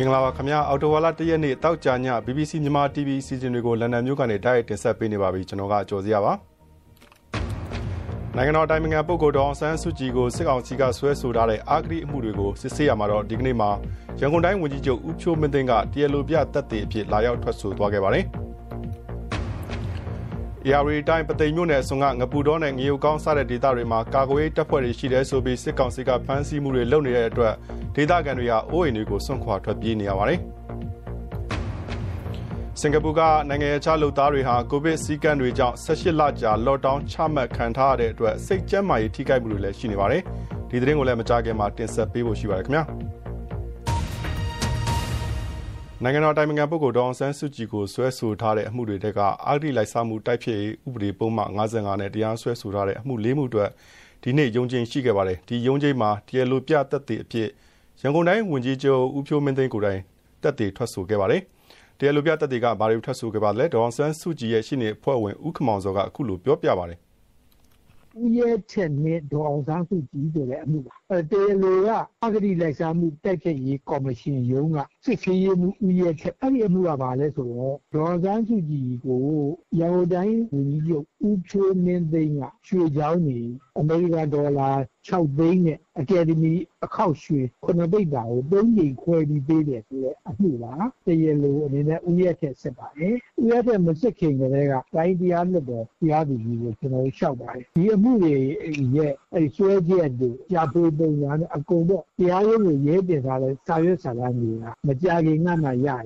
မင်္ဂလာပါခင်ဗျာအော်တိုဝါလာတရက်နေ့တောက်ကြည BBC မြန်မာ TV စီစဉ်တွေကိုလန်ဒန်မြို့ကနေတိုက်ရိုက်တင်ဆက်ပေးနေပါပြီကျွန်တော်ကကြော်စရာပါနိုင်ငံတော်တိုင်ပင်ခံပုဂ္ဂိုလ်တော်ဆန်းစုကြည်ကိုစစ်ကောင်စီကဆွဲဆိုထားတဲ့အာဂရိအမှုတွေကိုစစ်ဆေးရမှာတော့ဒီကနေ့မှာရန်ကုန်တိုင်းဝန်ကြီးချုပ်ဦးဖြိုးမင်းသိန်းကတရားလိုပြတပ်တွေအဖြစ်လာရောက်ထွက်ဆိုသွားခဲ့ပါတယ်။ ရာရီတိုင်းပသိမ်မြို့နယ်အစွန်ကငပူတော်နဲ့ငရုတ်ကောင်းစတဲ့ဒေသတွေမှာကာကွယ်တပ်ဖွဲ့တွေရှိတယ်ဆိုပြီးစစ်ကောင်စီကဖမ်းဆီးမှုတွေလုပ်နေတဲ့အတွက်ဒေသခံတွေကအိုးအိမ်တွေကိုစွန့်ခွာထွက်ပြေးနေရပါတယ်။စင်ကာပူကနိုင်ငံခြားလူသားတွေဟာကိုဗစ်စည်းကမ်းတွေကြောင့်18လကြာလော့ဒေါင်းချမှတ်ခံထားရတဲ့အတွက်စိတ်ကျန်းမာရေးထိခိုက်မှုတွေလည်းရှိနေပါတယ်။ဒီသတင်းကိုလည်းမကြားခင်မှာတင်ဆက်ပေးဖို့ရှိပါတယ်ခင်ဗျာ။ နိုင်ငံတော်တိုင်ပင်ခံပုဂ္ဂိုလ်ဒေါအောင်ဆန်းစုကြည်ကိုဆွဲဆိုထားတဲ့အမှုတွေတဲကအဂတိလိုက်စားမှုတိုက်ဖျက်ရေးဥပဒေပုံမှန်55နဲ့တရားစွဲဆိုထားတဲ့အမှု၄မှုအတွက်ဒီနေ့ရုံးချင်းရှိခဲ့ပါတယ်ဒီရုံးချင်းမှာတရားလိုပြသက်သေအဖြစ်ရန်ကုန်တိုင်းဝန်ကြီးချုပ်ဦးဖြိုးမင်းသိန်းကိုယ်တိုင်တက်တည်ထွက်ဆိုခဲ့ပါတယ်တရားလိုပြသက်သေကဘာတွေထွက်ဆိုခဲ့ပါလဲဒေါအောင်ဆန်းစုကြည်ရဲ့ရှင်းနေဖွဲ့ဝင်ဦးခမောင်စောကအခုလိုပြောပြပါတယ်ဦးရဲချက်နဲ့ဒေါအောင်ဆန်းစုကြည်ဆိုတဲ့အမှုပါအဲတရားလိုကအဂတိလိုက်စားမှုတိုက်ဖြတ်ရေးကော်မရှင်ရုံးက စစ်ဆေးရေးမှုဦးရဲချက်အဲ့ဒီအမှုကဘာလဲဆိုတော့ဒေါအောင်ဆန်းစုကြည်ကိုရန်ကုန်တိုင်းဝန်ကြီးချုပ်ဦးဖြိုးမင်းသိန်းကရွှေချောင်းနေအမေရိကန်ဒေါ်လာ6သိန်းနဲ့အကယ်ဒမီအခောက်ရွှေခုနှစ်ပိတ်တာကိုသုံးချိန်ခွဲပြီးပေးတယ်ဆိုတဲ့အမှုပါတရားလိုအနေနဲ့ဦးရဲချက်စစ်ပါတယ်ဦးရဲချက်မစစ်ခင်ကလေးကတိုင်းတရားလွတ်တော်တရားသူကြီးကိုကျွန်တော်လျှောက်ပါတယ်ဒီအမှုတွေရဲ့အဲဆွဲချက်တွေကြာပေးပုံညာနဲ့အကုန်တော့တရားရုံးကိုရဲတင်ထားတဲ့စာရွက်စာတမ်းတွေကမကြခင်ကမှရရင်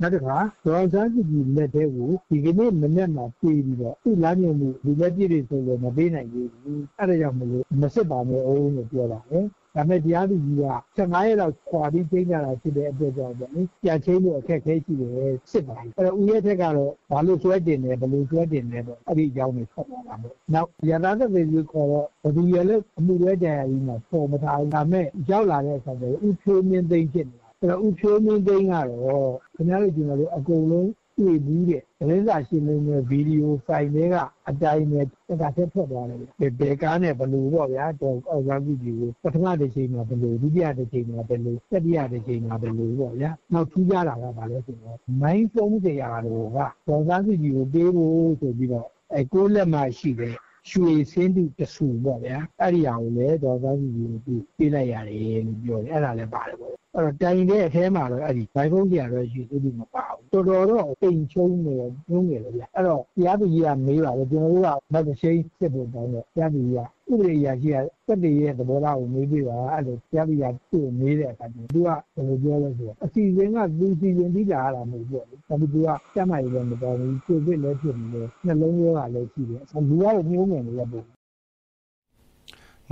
နောက်တစ်ခါဒေါ်စန်းစုကြည်လက်ထဲကိုဒီကနေ့မနေ့မှပြေးပြီးတော့သူ့လမ်းညွှန်မှုဒီလက်ပြည့်တွေဆိုလို့မပေးနိုင်ဘူးအဲ့ဒါကြောင့်မလို့မစစ်ပါနဲ့အောင်လို့ပြောတာလေဒါပေမဲ့တရားသူကြီးက15ရက်လောက်ခွာပြီးချိန်ကြတာဖြစ်တဲ့အတွက်ကြောင့်ပေါ့လေပြန်ချင်းလို့အခက်ခဲရှိတယ်စစ်ပါအဲ့တော့ဦးရဲထက်ကတော့ဘာလို့ဆွဲတင်တယ်ဘယ်လိုဆွဲတင်လဲတော့အဲ့ဒီအကြောင်းကိုဆက်ပါလာမယ်နောက်ရတာတဲ့ဗီဒီယိုခေါ်တော့ဘယ်သူရလဲအမှုရဲတရားကြီးမှာပေါ်မထားဘူးဒါပေမဲ့ရောက်လာတဲ့အခါကျတော့ဥဖြိုးမင်းသိမ့်ဖြစ်နေတာ အဲ့တော့ဥဖြိုးမင်းသိမ့်ကတော့ခင်ဗျားတို့ဒီမှာလို့အကုန်လုံးတွေ့ပြီးတဲ့သတင်းစာရှင်းလင်းပွဲဗီဒီယိုဖိုင်တွေကအတိုင်းပဲတခါဆက်ထွက်သွားတယ်ဘယ်ကားနဲ့ဘယ်လိုပေါ့ဗျာတော့အောက်ကားဗီဒီယိုပထမတစ်ချိန်မှာဘယ်လိုဒုတိယတစ်ချိန်မှာဘယ်လိုတတိယတစ်ချိန်မှာဘယ်လိုပေါ့ဗျာနောက်ထူးခြားတာကဘာလဲဆိုတော့မိုင်းဖုန်းတရားတော်ကဒေါ်စားဗီဒီယိုပေးဖို့ဆိုပြီးတော့အဲကိုလက်မှရှိတဲ့ရွှေစင်းတုတဆူပေါ့ဗျာအဲ့ဒီအောင်လည်းဒေါ်သားကြီးကိုပြေးလိုက်ရတယ်လို့ပြောတယ်အဲ့ဒါလည်းပါတယ်ပေါ့ အဲ့တော့တိုင်တဲ့အထဲမှာတော့အဲ့ဒီဘိုင်ဖုန်းကြီးကတော့ရွှေစင်းတုမပါဘူးတော်တော်တော့ပိန်ချုံနေညုံးနေတယ်ဗျအဲ့တော့တရားသူကြီးကမေးပါလေကျွန်တော်တို့ကမတ်ရှိန်စစ်ဖို့တောင်းတော့တရားသူကြီးကဥပဒေအရာရှိကတက်တည်ရဲ့သဘောထားကိုမေးပြပါအဲ့လိုတရားသူကြီးကသူ့ကိုမေးတဲ့အခါကျသူကဘယ်လိုပြောလဲဆိုတော့အစီအစဉ်ကသူစီစဉ်ပြီးလာတာမဟုတ်ဘူးပေါ့ဒါပေမဲ့သူကစက်မှရလည်းမတော်ဘူးကိုဗစ်လည်းဖြစ်နေတယ်နှလုံးရောဂါလည်းရှိတယ်လူကတော့ညှိုးငယ်နေရပုံ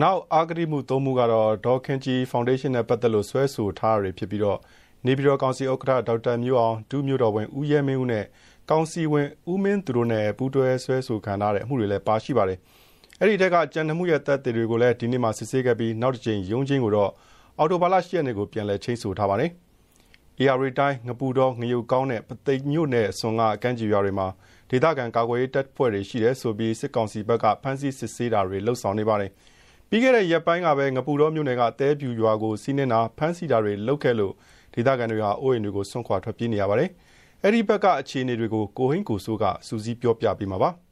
နောက်အာဂတိမှုသုံးမှုကတော့ဒေါ်ခင်ကြီးဖောင်ဒေးရှင်းနဲ့ပတ်သက်လို့ဆွဲဆိုထားရဖြစ်ပြီးတော့နေပြည်တော်ကောင်စီဥက္ကဋ္ဌဒေါက်တာမျိုးအောင်ဒုမျိုးတော်ဝင်ဦးရဲမင်းဦးနဲ့ကောင်စီဝင်ဦးမင်းသူတို့နဲ့ပူးတွဲဆွဲဆိုခံထားတဲ့အမှုတွေလည်းပါရှိပါတယ်။အဲ့ဒီထက်ကကြံနှမှုရဲ့တပ်တွေကိုလည်းဒီနေ့မှစစ်ဆေးခဲ့ပြီးနောက်တစ်ကြိမ်ရုံးချင်းကိုတော့အော်တိုဘာလ10ရက်နေ့ကိုပြန်လည်ချိန်ဆထားပါတယ်။ AR တိုင်းငပူတော်ငရုတ်ကောင်းနဲ့ပသိမ်မြို့နယ်အစွန်ကအကန့်ကြီးရွာတွေမှာဒေသခံကာကွယ်ရေးတပ်ဖွဲ့တွေရှိတယ်ဆိုပြီးစစ်ကောင်စီဘက်ကဖမ်းဆီးစစ်ဆေးတာတွေလှုပ်ဆောင်နေပါတယ်။ ပြီးခဲ့တဲ့ရက်ပိုင်းကပဲငပူတော်မြို့နယ်ကတဲပြူရွာကိုစီးနှင်းတာဖမ်းဆီးတာတွေလုပ်ခဲ့လို့ဒေသခံတွေဟာအိုးအိမ်တွေကိုဆွန့်ခွာထွက်ပြေးနေရပါတယ်။အဲ့ဒီဘက်ကအခြေအနေတွေကိုကိုဟင်းကိုစိုးကစူးစီးပြောပြပေးမှာပါ။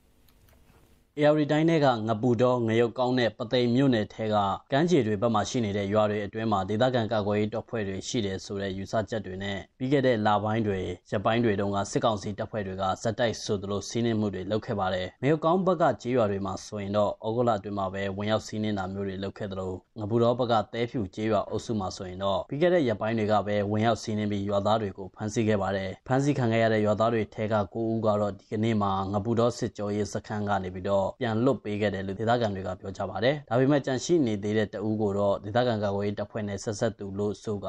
အေရီတိုင်းထဲကငပူတော်ငရုတ်ကောင်းတဲ့ပသိမ်မြို့နယ်ထဲကကမ်းခြေတွေဘက်မှာရှိနေတဲ့ရွာတွေအတွင်းမှာဒေသခံကာကွယ်ရေးတပ်ဖွဲ့တွေရှိတယ်ဆိုတဲ့ယူဆချက်တွေနဲ့ပြီးခဲ့တဲ့လပိုင်းတွေရက်ပိုင်းတွေတုန်းကစစ်ကောင်စီတပ်ဖွဲ့တွေကဇက်တိုက်ဆိုသလိုစီးနှင်းမှုတွေလုပ်ခဲ့ပါတယ်။ငရုတ်ကောင်းဘက်ကကြေးရွာတွေမှာဆိုရင်တော့ဩဂုတ်လအတွင်းမှာပဲဝင်ရောက်စီးနှင်းတာမျိုးတွေလုပ်ခဲ့သလိုငပူတော်ဘက်ကတဲဖြူကြေးရွာအုပ်စုမှာဆိုရင်တော့ပြီးခဲ့တဲ့ရက်ပိုင်းတွေကပဲဝင်ရောက်စီးနှင်းပြီးရွာသားတွေကိုဖမ်းဆီးခဲ့ပါတယ်။ဖမ်းဆီးခံခဲ့ရတဲ့ရွာသားတွေထဲက9ဦးကတော့ဒီကနေ့မှာငပူတော်စစ်ကြောရေးစခန်းကနေပြီးတော့ပြန်လွတ်ပေးခဲ့တယ်လို့ဒေသခံတွေကပြောကြပါတယ်။ဒါပေမဲ့ကြန့်ရှိနေသေးတဲ့တအူးကိုတော့ဒေသခံကာကွယ်ရေးတပ်ဖွဲ့နဲ့ဆက်ဆက်သူလို့ဆိုက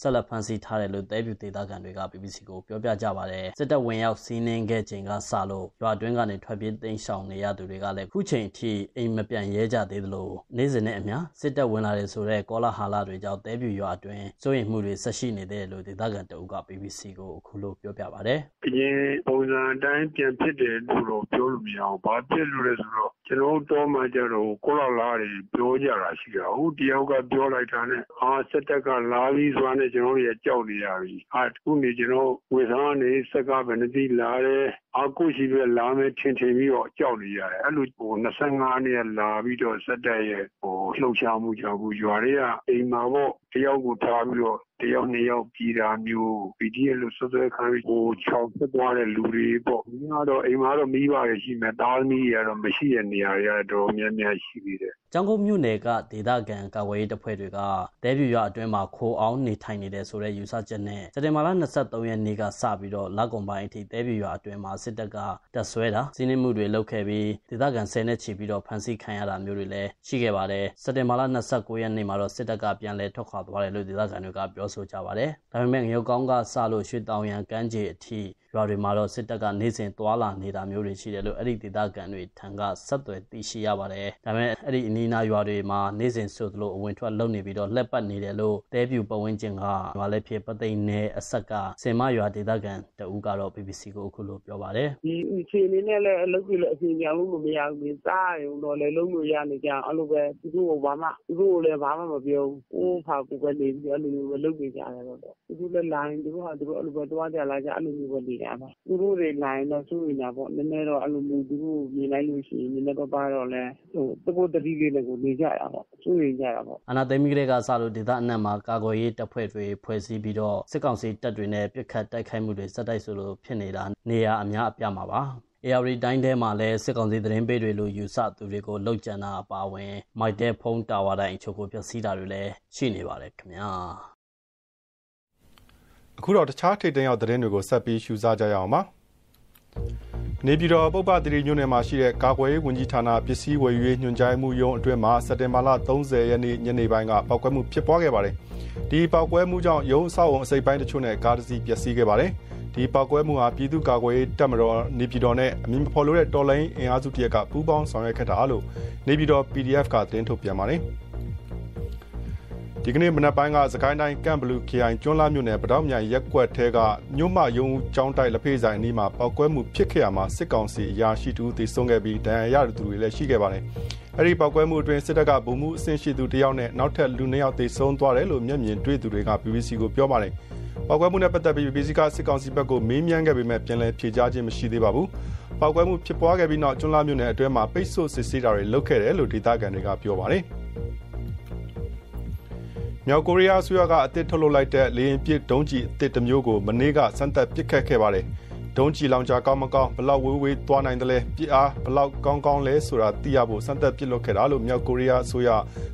ဆက်လက်ဖမ်းဆီးထားတယ်လို့တဲပြူဒေသခံတွေက BBC ကိုပြောပြကြပါတယ်စစ်တပ်ဝင်ရောက်စီးနင်းခဲ့ချိန်ကစလို့ရွာတွင်းကနေထွက်ပြေးတိမ်းရှောင်နေရသူတွေကလည်းခုချိန်ထိအိမ်မပြန်ရဲကြသေးသလိုနေ့စဉ်နဲ့အမျှစစ်တပ်ဝင်လာတယ်ဆိုတဲ့ကောလာဟာလာတွေကြောင့်တဲပြူရွာအတွင်းစိုးရိမ်မှုတွေဆက်ရှိနေတယ်လို့ဒေသခံတအုပ်က BBC ကိုအခုလိုပြောပြပါတယ်အရင်ပုံစံအတိုင်းပြန်ဖြစ်တယ်လို့တော့ပြောလို့မရအောင်ဘာဖြစ်လို့လဲဆိုတော့ ကျွန်တော်တော့မှကြတော့ကိုလောက်လာတွေပြောကြတာရှိတာဟုတ်တယောက်ကပြောလိုက်တာနဲ့အာစက်တက်ကလာပြီးဆိုတာနဲ့ကျွန်တော်တို့ရကြောက်နေရပြီအာခုနေကျွန်တော်ဝေသားနေစက်ကဘယ်နှတိလာတယ်အခုရှိပဲလာမယ်ထင်ထင်ပြီးတော့ကြောက်နေရတယ်အဲ့လိုဟို25နှစ်လာပြီးတော့စက်တက်ရဲ့ဟိုလှုပ်ရှားမှုကြောင့်ဘူးရွာတွေကအိမ်မှာပေါ့တယောက်ကိုထားပြီးတော့တယောက်နှစ်ယောက်ပြည်တာမျိုး PDF လို့ဆွဆွဲခံပြီးဟိုချောင်းဖြစ်သွားတဲ့လူတွေပေါ့။ဒီကတော့အိမ်မှာတော့မိဘတွေရှိမယ်။သားသမီးတွေကတော့မရှိတဲ့နေရာတွေကတော့များများရှိသေးတယ်။ကျောင်းကုန်းမြို့နယ်ကဒေသခံကာကွယ်ရေးတပ်ဖွဲ့တွေကတဲပြူရွာအတွင်းမှာခိုးအောင်နေထိုင်နေတဲ့ဆိုတဲ့ယူဆချက်နဲ့စက်တင်ဘာလ23ရက်နေ့ကစပြီးတော့လကွန်ပိုင်းအထိတဲပြူရွာအတွင်းမှာစစ်တပ်ကတပ်ဆွဲတာစီးနှင်းမှုတွေလုပ်ခဲ့ပြီးဒေသခံ10နဲ့ချီပြီးတော့ဖမ်းဆီးခံရတာမျိုးတွေလည်းရှိခဲ့ပါတယ်။စက်တင်ဘာလ29ရက်နေ့မှာတော့စစ်တပ်ကပြန်လည်ထွက်ခွာသွားတယ်လို့ဒေသခံတွေကပြောဆိုကြပါတယ်။ဒါပေမဲ့ငရုတ်ကောင်းကစလို့ရွှေတောင်ရန်ကမ်းခြေအထိရွာတွေမှာတော့စစ်တပ်ကနေစဉ်သွာလာနေတာမျိုးတွေရှိတယ်လို့အဲ့ဒီဒေသခံတွေထံကဆက်သွယ်သိရှိရပါတယ်။ဒါပေမဲ့အဲ့ဒီအနီးနားရွာတွေမှာနေစဉ်ဆိုသလိုအဝင်ထွက်လုပ်နေပြီးတော့လက်ပတ်နေတယ်လို့တဲပြူပဝင်းကျင်ကရွာလည်းဖြစ်ပသိမ်နယ်အဆက်ကစင်မရွာဒေသခံတဦးကတော့ BBC ကိုအခုလိုပြောပါတယ်။ဒီအခြေအနေနဲ့လည်းအလုပ်ကြီးလည်းအစီအပြောင်းလို့မရဘူး။စားရုံတော့လည်းလုံးလို့ရနေကြအဲ့လိုပဲသူတို့ကဘာမှသူတို့လည်းဘာမှမပြောဘူး။ကိုယ်ဖာကိုပဲနေပြီးအဲ့လိုမျိုးပဲလုပ်နေကြတယ်တော့။သူတို့လည်းလိုင်းသူတို့ကသူတို့အဲ့လိုပဲတွားကြလာကြအဲ့လိုမျိုးပဲနေကြပါ သူတို့တွေလာရင်တော့ စိုးရိမ်တာပေါ့ နည်းနည်းတော့ အဲ့လိုမျိုး သူတို့မြင်လိုက်လို့ရှိရင် နည်းနည်းတော့ပါတော့လဲဟိုတပုတ်တတိလေးနဲ့ ကိုနေကြရပါစိုးရိမ်ကြရပါအနာသိမိကလေးကစလို့ ဒေသအနှံ့မှာ ကာကွယ်ရေးတပ်ဖွဲ့တွေ ဖွဲ့စည်းပြီးတော့ စစ်ကောင်စီတပ်တွေနဲ့ပြစ်ခတ်တိုက်ခိုက်မှုတွေစက်တိုက်ဆိုလို့ဖြစ်နေတာ နေရာအများအပြားမှာပါ ARD တိုင်းထဲမှာလည်း စစ်ကောင်စီသတင်းပေးတွေလိုယူဆသူတွေကိုလှုပ်ကြံတာအပါအဝင် မိုက်တဲ့ဖုန်းတာဝါတိုင်းအချို့ကို ဖျက်ဆီးတာတွေလည်း ရှိနေပါတယ်ခင်ဗျာ အခုတော့တခြားထိတ်တန့်ရောက်သတင်းတွေကိုဆက်ပြီးရှုစားကြရအောင်ပါနေပြည်တော်ပုပ္ပတိရိညွန့်နယ်မှာရှိတဲ့ကာကွယ်ရေးဝန်ကြီးဌာနပစ္စည်းဝယ်ယူရေးညွှန်ကြားမှုရုံးအတွင်းမှာစက်တင်ဘာလ30ရက်နေ့ညနေပိုင်းကပောက်ကွဲမှုဖြစ်ပွားခဲ့ပါတယ်။ဒီပောက်ကွဲမှုကြောင့်ရုံးအဆောက်အုံအစိပ်ပိုင်းတချို့နဲ့ကားတစ်စီးပျက်စီးခဲ့ပါတယ်။ဒီပောက်ကွဲမှုဟာပြည်သူ့ကာကွယ်ရေးတပ်မတော်နေပြည်တော်နဲ့အမည်မဖော်လို့တဲ့တော်လိုင်းအင်အားစုတရက်ကပူးပေါင်းဆောင်ရွက်ခဲ့တာလို့နေပြည်တော် PDF ကသတင်းထုတ်ပြန်ပါတယ်။ ဒီကနေ့မနက်ပိုင်းကစကိုင်းတိုင်းကန့်ဘလူးခရိုင်ကျွန်းလာမြို့နယ်ပတောက်မြိုင်ရက်ကွက်ထဲကမြို့မယုံကျောင်းတိုက်လက်ဖေးဆိုင်အနီးမှာပောက်ကွဲမှုဖြစ်ခဲ့ရမှာစစ်ကောင်စီအရာရှိတူသေဆုံးခဲ့ပြီးဒဏ်ရာရသူတွေလည်းရှိခဲ့ပါတယ်။အဲဒီပောက်ကွဲမှုအတွင်းစစ်တပ်ကဗိုလ်မှူးအဆင့်ရှိသူတယောက်နဲ့နောက်ထပ်လူနှစ်ယောက်သေဆုံးသွားတယ်လို့မျက်မြင်တွေ့သူတွေက BBC ကိုပြောပါတယ်။ပောက်ကွဲမှုနဲ့ပတ်သက်ပြီး BBC ကစစ်ကောင်စီဘက်ကိုမေးမြန်းခဲ့ပေမဲ့ပြန်လည်ဖြေကြားခြင်းမရှိသေးပါဘူး။ပောက်ကွဲမှုဖြစ်ပွားခဲ့ပြီးနောက်ကျွန်းလာမြို့နယ်အတွင်းမှာပိတ်ဆို့စစ်ဆေးတာတွေလုပ်ခဲ့တယ်လို့ဒေသခံတွေကပြောပါတယ်။ မြောက်ကိုရီးယားအစိုးရကအသစ်ထုတ်လုပ်လိုက်တဲ့လေယာဉ်ပစ်ဒုံးကျည်အသစ်တစ်မျိုးကိုမနေ့ကစမ်းသပ်ပစ်ခတ်ခဲ့ပါတယ်။ဒုံးကျည်လောင်ချာကောင်းမကောင်းဘလောက်ဝေးဝေးသွားနိုင်တယ်လဲပစ်အားဘလောက်ကောင်းကောင်းလဲဆိုတာသိရဖို့စမ်းသပ်ပစ်လွတ်ခဲ့တာလို့မြောက်ကိုရီးယားအစိုးရ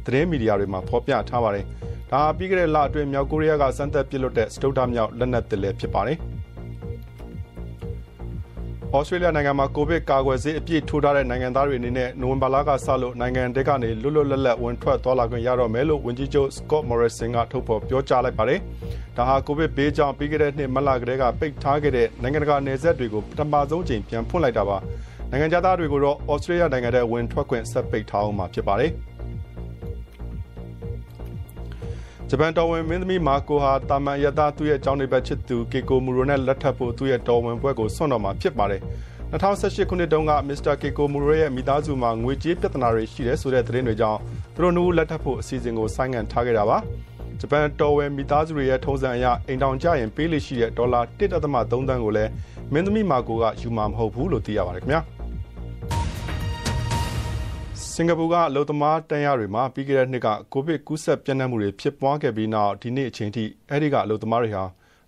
သတင်းမီဒီယာတွေမှာဖော်ပြထားပါတယ်။ဒါပြီးခဲ့တဲ့လအတွင်းမြောက်ကိုရီးယားကစမ်းသပ်ပစ်လွတ်တဲ့စတုဒ္ဓမြောက်လက်နက်သစ်လည်းဖြစ်ပါတယ်။ ဩစတြေးလျနိုင်ငံမှာကိုဗစ်ကာကွယ်ဆေးအပြည့်ထိုးထားတဲ့နိုင်ငံသားတွေအနေနဲ့နိုဝင်ဘာလကစလို့နိုင်ငံတဲကနေလွတ်လွတ်လပ်လပ်ဝင်ထွက်သွားလာခွင့်ရတော့မယ်လို့ဝန်ကြီးချုပ် Scott Morrison ကထုတ်ဖော်ပြောကြားလိုက်ပါတယ်။ဒါဟာကိုဗစ်ဘေးကြောင့်ပြီးခဲ့တဲ့နှစ်မတ်လကတည်းကပိတ်ထားခဲ့တဲ့နိုင်ငံတကာနယ်စပ်တွေကိုပထမဆုံးချိန်ပြန်ဖွင့်လိုက်တာပါ။နိုင်ငံသားတွေကိုတော့ဩစတြေးလျနိုင်ငံထဲဝင်ထွက်ခွင့်ဆက်ပိတ်ထားအောင်မှာဖြစ်ပါတယ်။ ဂျပန်တော်ဝင်မင်းသမီးမာကိုဟာတာမန်ရသားသူ့ရဲ့အကြောင်းတွေပဲချစ်သူကေကိုမူရိုနဲ့လက်ထပ်ဖို့သူ့ရဲ့တော်ဝင်ဘွဲကိုဆွန့်တော်မှာဖြစ်ပါတယ်2018ခုနှစ်တုန်းကမစ္စတာကေကိုမူရိုရဲ့မိသားစုမှာငွေကြေးပြဿနာတွေရှိတယ်ဆိုတဲ့သတင်းတွေကြောင့်သူတို့နှစ်ဦးလက်ထပ်ဖို့အစီအစဉ်ကိုဆိုင်းငံ့ထားခဲ့တာပါဂျပန်တော်ဝင်မိသားစုတွေရဲ့ထုံးစံအရအိမ်တောင်ကျရင်ပေးလိရှိတဲ့ဒေါ်လာ1.3သန်းကိုလည်းမင်းသမီးမာကိုကယူမှာမဟုတ်ဘူးလို့သိရပါတယ်ခင်ဗျာ စင်ကာပူကအလုံသမားတန်းရတွေမှာပြီးခဲ့တဲ့နှစ်ကကိုဗစ်ကူးစက်ပြန့်နှံ့မှုတွေဖြစ်ပွားခဲ့ပြီးနောက်ဒီနေ့အချိန်ထိအဲ့ဒီကအလုံသမားတွေဟာ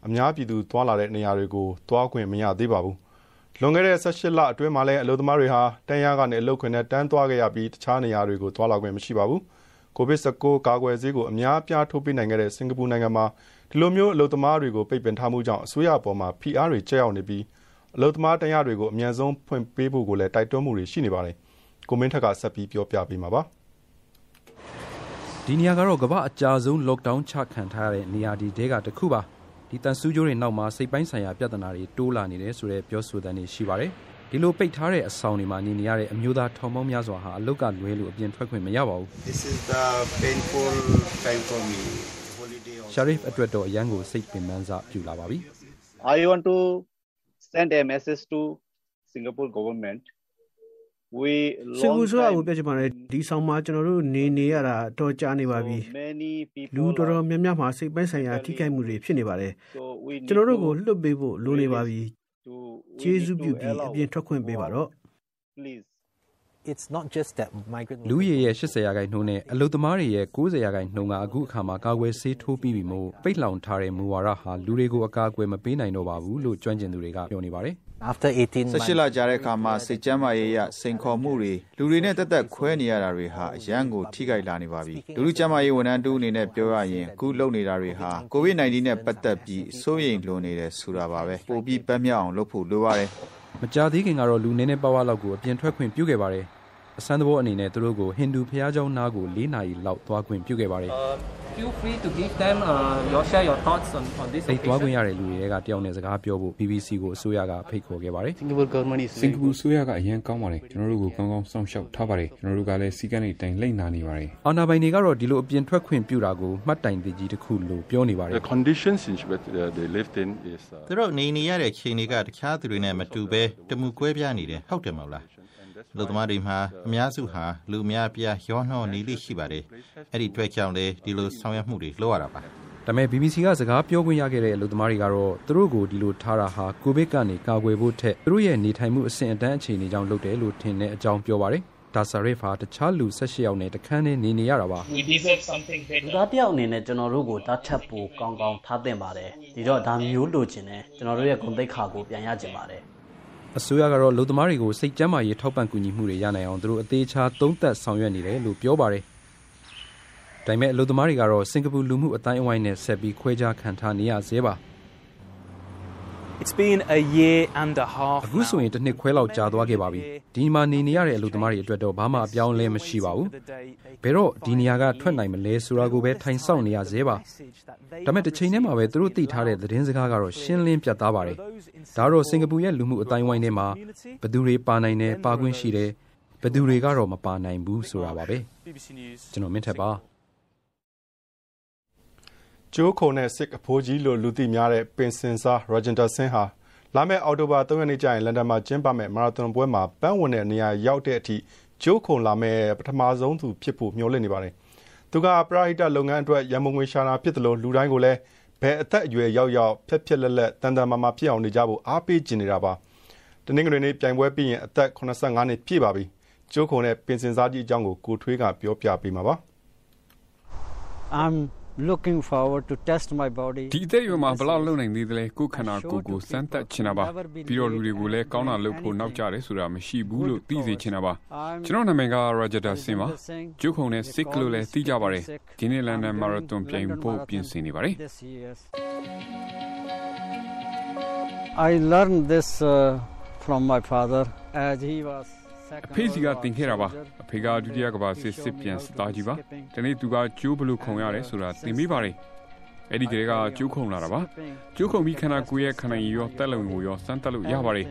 အများပြည်သူသွားလာတဲ့နေရာတွေကိုသွားခွင့်မရသေးပါဘူး။လွန်ခဲ့တဲ့18လအတွင်းမှာလည်းအလုံသမားတွေဟာတန်းရကနေအလုတ်ခွင့်နဲ့တန်းသွားခဲ့ရပြီးတခြားနေရာတွေကိုသွားလာခွင့်မရှိပါဘူး။ကိုဗစ်19ကာကွယ်ဆေးကိုအများအပြားထိုးပေးနိုင်ခဲ့တဲ့စင်ကာပူနိုင်ငံမှာဒီလိုမျိုးအလုံသမားတွေကိုပိတ်ပင်ထားမှုကြောင့်အစိုးရအပေါ်မှာဖိအားတွေကျရောက်နေပြီးအလုံသမားတန်းရတွေကိုအမြန်ဆုံးဖွင့်ပေးဖို့ကိုလည်းတိုက်တွန်းမှုတွေရှိနေပါတယ်။ ကိုမင်းထက်ကဆက်ပြီးပြောပြပေးမှာပါဒီနေရာကတော့ကမ္ဘာအကြာဆုံး lockdown ချခံထားရတဲ့နေရာဒီတဲကတခုပါဒီတန်ဆူးကြိုးတွေနောက်မှာစိတ်ပိုင်းဆိုင်ရာပြဿနာတွေတိုးလာနေတယ်ဆိုတဲ့ပြောဆိုသံတွေရှိပါတယ်ဒီလိုပိတ်ထားတဲ့အဆောင်တွေမှာနေနေရတဲ့အမျိုးသားထောင်ပေါင်းများစွာဟာအလုတ်ကလွဲလို့အပြင်ထွက်ခွင့်မရပါဘူး This is the painful time for me holiday Sharif အတွက်တော့အရန်ကိုစိတ်ပင်ပန်းစားပြုလာပါပြီ I want to send a message to Singapore government စင်ကူဆိုတာကိုပြောချင်ပါတယ်ဒီဆောင်မှာကျွန်တော်တို့နေနေရတာတော့ကြာနေပါပြီလူတော်တော်များများမှာစိတ်ပိုင်းဆိုင်ရာထိခိုက်မှုတွေဖြစ်နေပါတယ်ကျွန်တော်တို့ကိုလွတ်ပေးဖို့လိုနေပါပြီကျေးဇူးပြုပြီးအပြင်ထွက်ခွင့်ပေးပါတော့ it's not just that migrant လူရရဲ့80ရာခိုင်နှုန်းနဲ့အလုသမားတွေရဲ့90ရာခိုင်နှုန်းကအခုအခါမှာကာကွယ်ဆေးထိုးပြီးပြီမို့ပိတ်လောင်ထားတဲ့မူဝါဒဟာလူတွေကိုအကာအကွယ်မပေးနိုင်တော့ပါဘူးလို့ကျွမ်းကျင်သူတွေကပြောနေပါတယ် after 18 months 18လကြာတဲ့အခါမှာစိတ်ကျမ်းမာရေးရစိန်ခေါ်မှုတွေလူတွေနဲ့တက်တက်ခွဲနေရတာတွေဟာအရန်ကိုထိခိုက်လာနေပါပြီလူလူကျမ်းမာရေးဝန်ထမ်းတူအနေနဲ့ပြောရရင်အခုလုပ်နေတာတွေဟာ COVID-19 နဲ့ပတ်သက်ပြီးစိုးရိမ်လွန်နေတယ်ဆိုတာပါပဲပိုပြီးပတ်မြောက်အောင်လုပ်ဖို့လိုပါတယ်မကြသေးခင်ကတော့လူနည်းနည်းပါးပါးလောက်ကိုအပြင်ထွက်ခွင့်ပြုခဲ့ပါတယ် အစမ်းသဘောအနေနဲ့သူတို့ကိုဟိန္ဒူဘုရားကျောင်းနားကို၄နာရီလောက်သွားခွင့်ပြုခဲ့ပါတယ် feel free to give them uh, your share your thoughts on on this အဲ့သွားခွင့်ရတဲ့လူတွေကတယောက်နဲ့စကားပြောဖို့ BBC ကိုအစိုးရကဖိတ်ခေါ်ခဲ့ပါတယ် Singapore government is စင်ကာပူအစိုးရကအရင်ကောင်းပါတယ်ကျွန်တော်တို့ကိုကောင်းကောင်းစောင့်ရှောက်ထားပါတယ်ကျွန်တော်တို့ကလည်းစီကံတွေတိုင်လိမ့်နာနေပါတယ်အာဏာပိုင်တွေကတော့ဒီလိုအပြင်ထွက်ခွင့်ပြုတာကိုမှတ်တိုင်တကြီးတစ်ခုလို့ပြောနေပါတယ် The conditions in which they lived in is သူတို့နေနေရတဲ့ခြေနေကတခြားသူတွေနဲ့မတူဘဲတမှုကွဲပြားနေတယ်ဟုတ်တယ်မဟုတ်လား လူသမားတွေမှာအများစုဟာလူများပြားရောနှောနေလိရှိပါတယ်အဲ့ဒီတွေ့ကြောင့်လေဒီလိုဆောင်ရွက်မှုတွေလုပ်ရတာပါဒါပေမဲ့ BBC ကစကားပြောခွင့်ရခဲ့တဲ့အလုပ်သမားတွေကတော့သူတို့ကိုဒီလိုထားတာဟာကိုဗစ်ကနေကာကွယ်ဖို့ထက်သူတို့ရဲ့နေထိုင်မှုအဆင့်အတန်းအခြေအနေကြောင့်လုပ်တယ်လို့ထင်တဲ့အကြောင်းပြောပါတယ်ဒါဆာရစ်ဟာတခြားလူ၁၈ယောက်နဲ့တခန်းနဲ့နေနေရတာပါလူသားတယောက်အနေနဲ့ကျွန်တော်တို့ကိုတတ်ထပ်ဖို့ကောင်းကောင်းထားသင့်ပါတယ်ဒီတော့ဒါမျိုးလိုချင်တယ်ကျွန်တော်တို့ရဲ့ဂုဏ်သိက္ခာကိုပြန်ရချင်ပါတယ် အစိုးရကတော့လူသမားတွေကို စိတ်ကျန်းမာရေး ထောက်ပံ့ကူညီမှုတွေရနိုင်အောင် သူတို့ အသေးချာ သုံးသပ် ဆောင်ရွက်နေတယ်လို့ ပြောပါတယ်။ဒါပေမဲ့လူသမားတွေကတော့ စင်ကာပူလူမှုအတိုင်းအဝိုင်းနဲ့ ဆက်ပြီး ခွဲခြားခံထားနေရသေးပါ။ It's been a year and a half အခုဆိုရင်တစ်နှစ်ခွဲလောက်ကြာသွားခဲ့ပါပြီဒီမှာနေနေရတဲ့အလုပ်သမားတွေအတွက်တော့ဘာမှအပြောင်းလဲမရှိပါဘူးဘယ်တော့ဒီနေရာကထွက်နိုင်မလဲဆိုတာကိုပဲထိုင်ဆောင်နေရသေးပါဒါမဲ့တစ်ချိန်တည်းမှာပဲသူတို့သိထားတဲ့သတင်းစကားကတော့ရှင်းလင်းပြတ်သားပါတယ်ဒါတော့စင်ကာပူရဲ့လူမှုအတိုင်းဝိုင်းထဲမှာဘယ်သူတွေပါနိုင်တယ်ပါခွင့်ရှိတယ်ဘယ်သူတွေကတော့မပါနိုင်ဘူးဆိုတာပါပဲကျွန်တော်မင်းထက်ပါ ကျိုးခုံနဲ့စစ်အဖိုးကြီးလို့လူသိများတဲ့ပင်စင်စာရောဂျင်တာဆင်းဟာလာမယ့်အောက်တိုဘာ3ရက်နေ့ကျရင်လန်ဒန်မှာကျင်းပမယ့်မာရာသွန်ပွဲမှာပန်းဝင်တဲ့နေရာရောက်တဲ့အထိကျိုးခုံလာမယ့်ပထမဆုံးသူဖြစ်ဖို့မျှော်လင့်နေပါတယ်။သူကပရာဟိတလုပ်ငန်းအတွက်ရန်မုံငွေရှာနာဖြစ်တယ်လို့လူတိုင်းကိုလည်းဘယ်အသက်အရွယ်ရောက်ရောက်ဖြက်ဖြက်လက်လက်တန်တန်မာမာဖြစ်အောင်နေကြဖို့အားပေးကျင်နေတာပါ။တနင်္ဂနွေနေ့ပြိုင်ပွဲပြီးရင်အသက်85နှစ်ပြည့်ပါပြီ။ကျိုးခုံနဲ့ပင်စင်စားကြီးအကြောင်းကိုကိုထွေးကပြောပြပေးမှာပါ။ I'm looking forward to test my body ဒီအသက်အရွယ်မှာဘယ်လောက်လုံနိုင်သေးသလဲကိုယ်ခန္ဓာကိုယ်ကိုစမ်းသပ်ချင်တာပါပြီးတော့လူတွေကိုလည်းကောင်းတာလုပ်ဖို့နောက်ကျတယ်ဆိုတာမရှိဘူးလို့သိစေချင်တာပါကျွန်တော်နာမည်က Roger Dawson ပါကျုပ်ခုံနဲ့ sick လို့လည်းသိကြပါတယ်ဒီနေ့လန်ဒန်မာရသွန်ပြိုင်ဖို့ပြင်ဆင်နေပါတယ် I learned this uh, from my father as he was အဖေစီကတင်ခဲ့တာပါအဖေကဒုတိယကမ္ဘာစစ်စစ်ပြန်စသားကြီးပါဒီနေ့သူကကျိုးဘလို့ခုံရတယ်ဆိုတာသင်မိပါတယ်အဲ့ဒီကလေးကကျိုးခုံလာတာပါကျိုးခုံပြီးခန္ဓာကိုယ်ရဲ့ခန္ဓာရည်ရောတက်လုံကိုရောစမ်းတက်လို့ရပါတယ်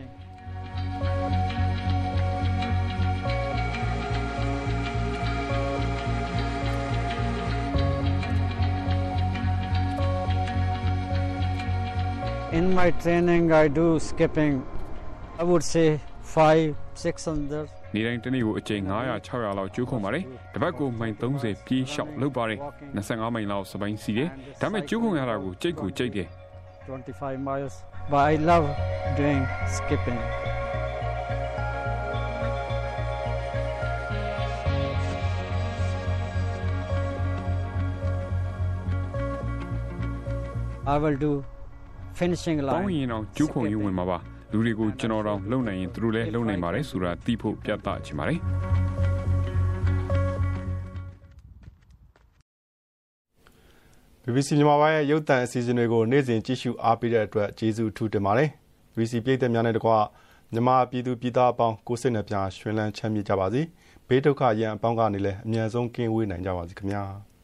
In my training I do skipping I would say 5 600နေတိုင်းတနေ့ကိုအချိန်900 600လောက်ကျိုးခုံပါတယ်တပတ်ကိုမိုင်30ပြေးလျှောက်လုပ်ပါတယ်25မိုင်လောက်စပိုင်းစီတယ်ဒါပေမဲ့ကျိုးခုံရတာကိုကြိတ်ကိုကြိတ်တယ်25 miles but I love doing skipping I will do finishing line တောင်းရင်တော့ကျိုးခုံရေးဝင်မှာပါ လူတွေကိုကျွန်တော်တော့လုံနိုင်ရင်သူတို့လည်းလုံနိုင်ပါတယ်ဆိုတာသိဖို့ပြသချင်ပါတယ် BBC မြန်မာပိုင်းရဲ့ရုပ်သံအစီအစဉ်တွေကိုနေ့စဉ်ကြည့်ရှုအားပေးတဲ့အတွက်ကျေးဇူးထူးတင်ပါတယ်။ BBC ပြည်သက်များနဲ့တကွမြန်မာပြည်သူပြည်သားအပေါင်းကိုစိတ်နှပြရွှင်လန်းချမ်းမြေ့ကြပါစေ။ဘေးဒုက္ခရန်အပေါင်းကနေလည်းအမြန်ဆုံးကင်းဝေးနိုင်ကြပါစေခင်ဗျာ။